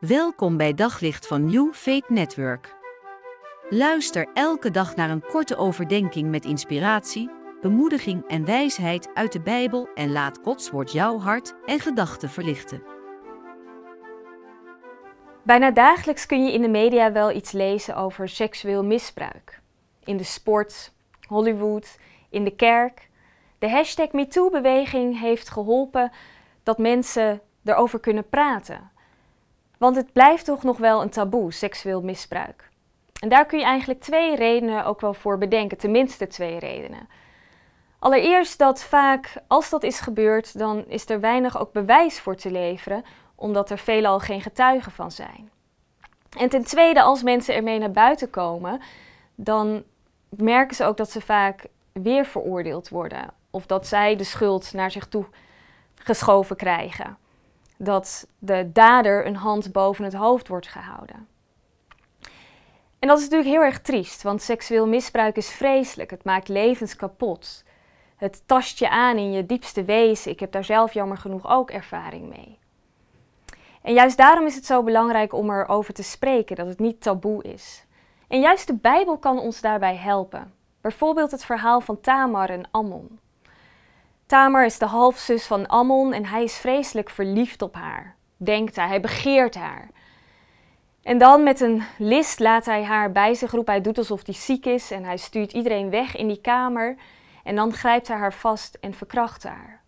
Welkom bij Daglicht van New Faith Network. Luister elke dag naar een korte overdenking met inspiratie, bemoediging en wijsheid uit de Bijbel en laat Gods woord jouw hart en gedachten verlichten. Bijna dagelijks kun je in de media wel iets lezen over seksueel misbruik. In de sport, Hollywood, in de kerk. De hashtag MeToo-beweging heeft geholpen dat mensen erover kunnen praten. Want het blijft toch nog wel een taboe, seksueel misbruik. En daar kun je eigenlijk twee redenen ook wel voor bedenken, tenminste twee redenen. Allereerst dat vaak, als dat is gebeurd, dan is er weinig ook bewijs voor te leveren, omdat er veelal geen getuigen van zijn. En ten tweede, als mensen ermee naar buiten komen, dan merken ze ook dat ze vaak weer veroordeeld worden. Of dat zij de schuld naar zich toe geschoven krijgen dat de dader een hand boven het hoofd wordt gehouden. En dat is natuurlijk heel erg triest, want seksueel misbruik is vreselijk. Het maakt levens kapot. Het tast je aan in je diepste wezen. Ik heb daar zelf jammer genoeg ook ervaring mee. En juist daarom is het zo belangrijk om erover te spreken, dat het niet taboe is. En juist de Bijbel kan ons daarbij helpen. Bijvoorbeeld het verhaal van Tamar en Ammon. Tamar is de halfzus van Ammon en hij is vreselijk verliefd op haar. Denkt hij, hij begeert haar. En dan met een list laat hij haar bij zich roepen. Hij doet alsof hij ziek is en hij stuurt iedereen weg in die kamer. En dan grijpt hij haar vast en verkracht haar.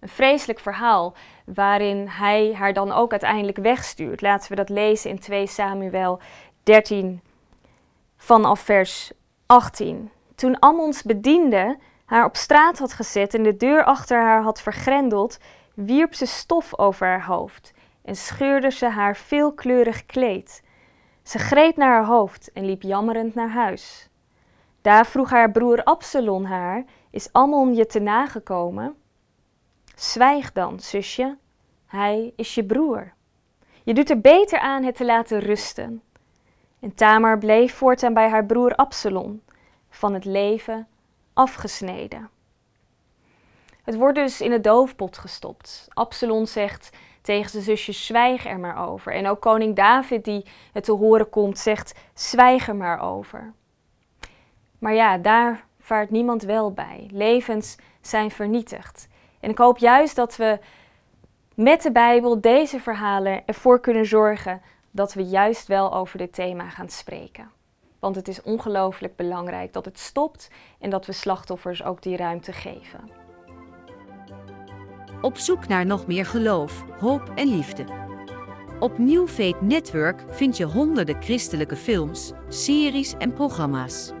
Een vreselijk verhaal waarin hij haar dan ook uiteindelijk wegstuurt. Laten we dat lezen in 2 Samuel 13 vanaf vers 18. Toen Ammons bediende haar op straat had gezet en de deur achter haar had vergrendeld, wierp ze stof over haar hoofd en scheurde ze haar veelkleurig kleed. Ze greep naar haar hoofd en liep jammerend naar huis. Daar vroeg haar broer Absalon haar: Is Ammon je te nagekomen? Zwijg dan, zusje, hij is je broer. Je doet er beter aan het te laten rusten. En Tamar bleef voortaan bij haar broer Absalom, van het leven afgesneden. Het wordt dus in de doofpot gestopt. Absalom zegt tegen zijn zusjes: zwijg er maar over. En ook koning David, die het te horen komt, zegt: zwijg er maar over. Maar ja, daar vaart niemand wel bij. Levens zijn vernietigd. En ik hoop juist dat we met de Bijbel deze verhalen ervoor kunnen zorgen dat we juist wel over dit thema gaan spreken. Want het is ongelooflijk belangrijk dat het stopt en dat we slachtoffers ook die ruimte geven. Op zoek naar nog meer geloof, hoop en liefde. Op New Faith Network vind je honderden christelijke films, series en programma's.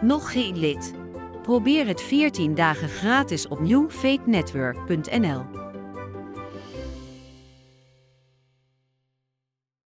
Nog geen lid? Probeer het 14 dagen gratis op newfaithnetwork.nl.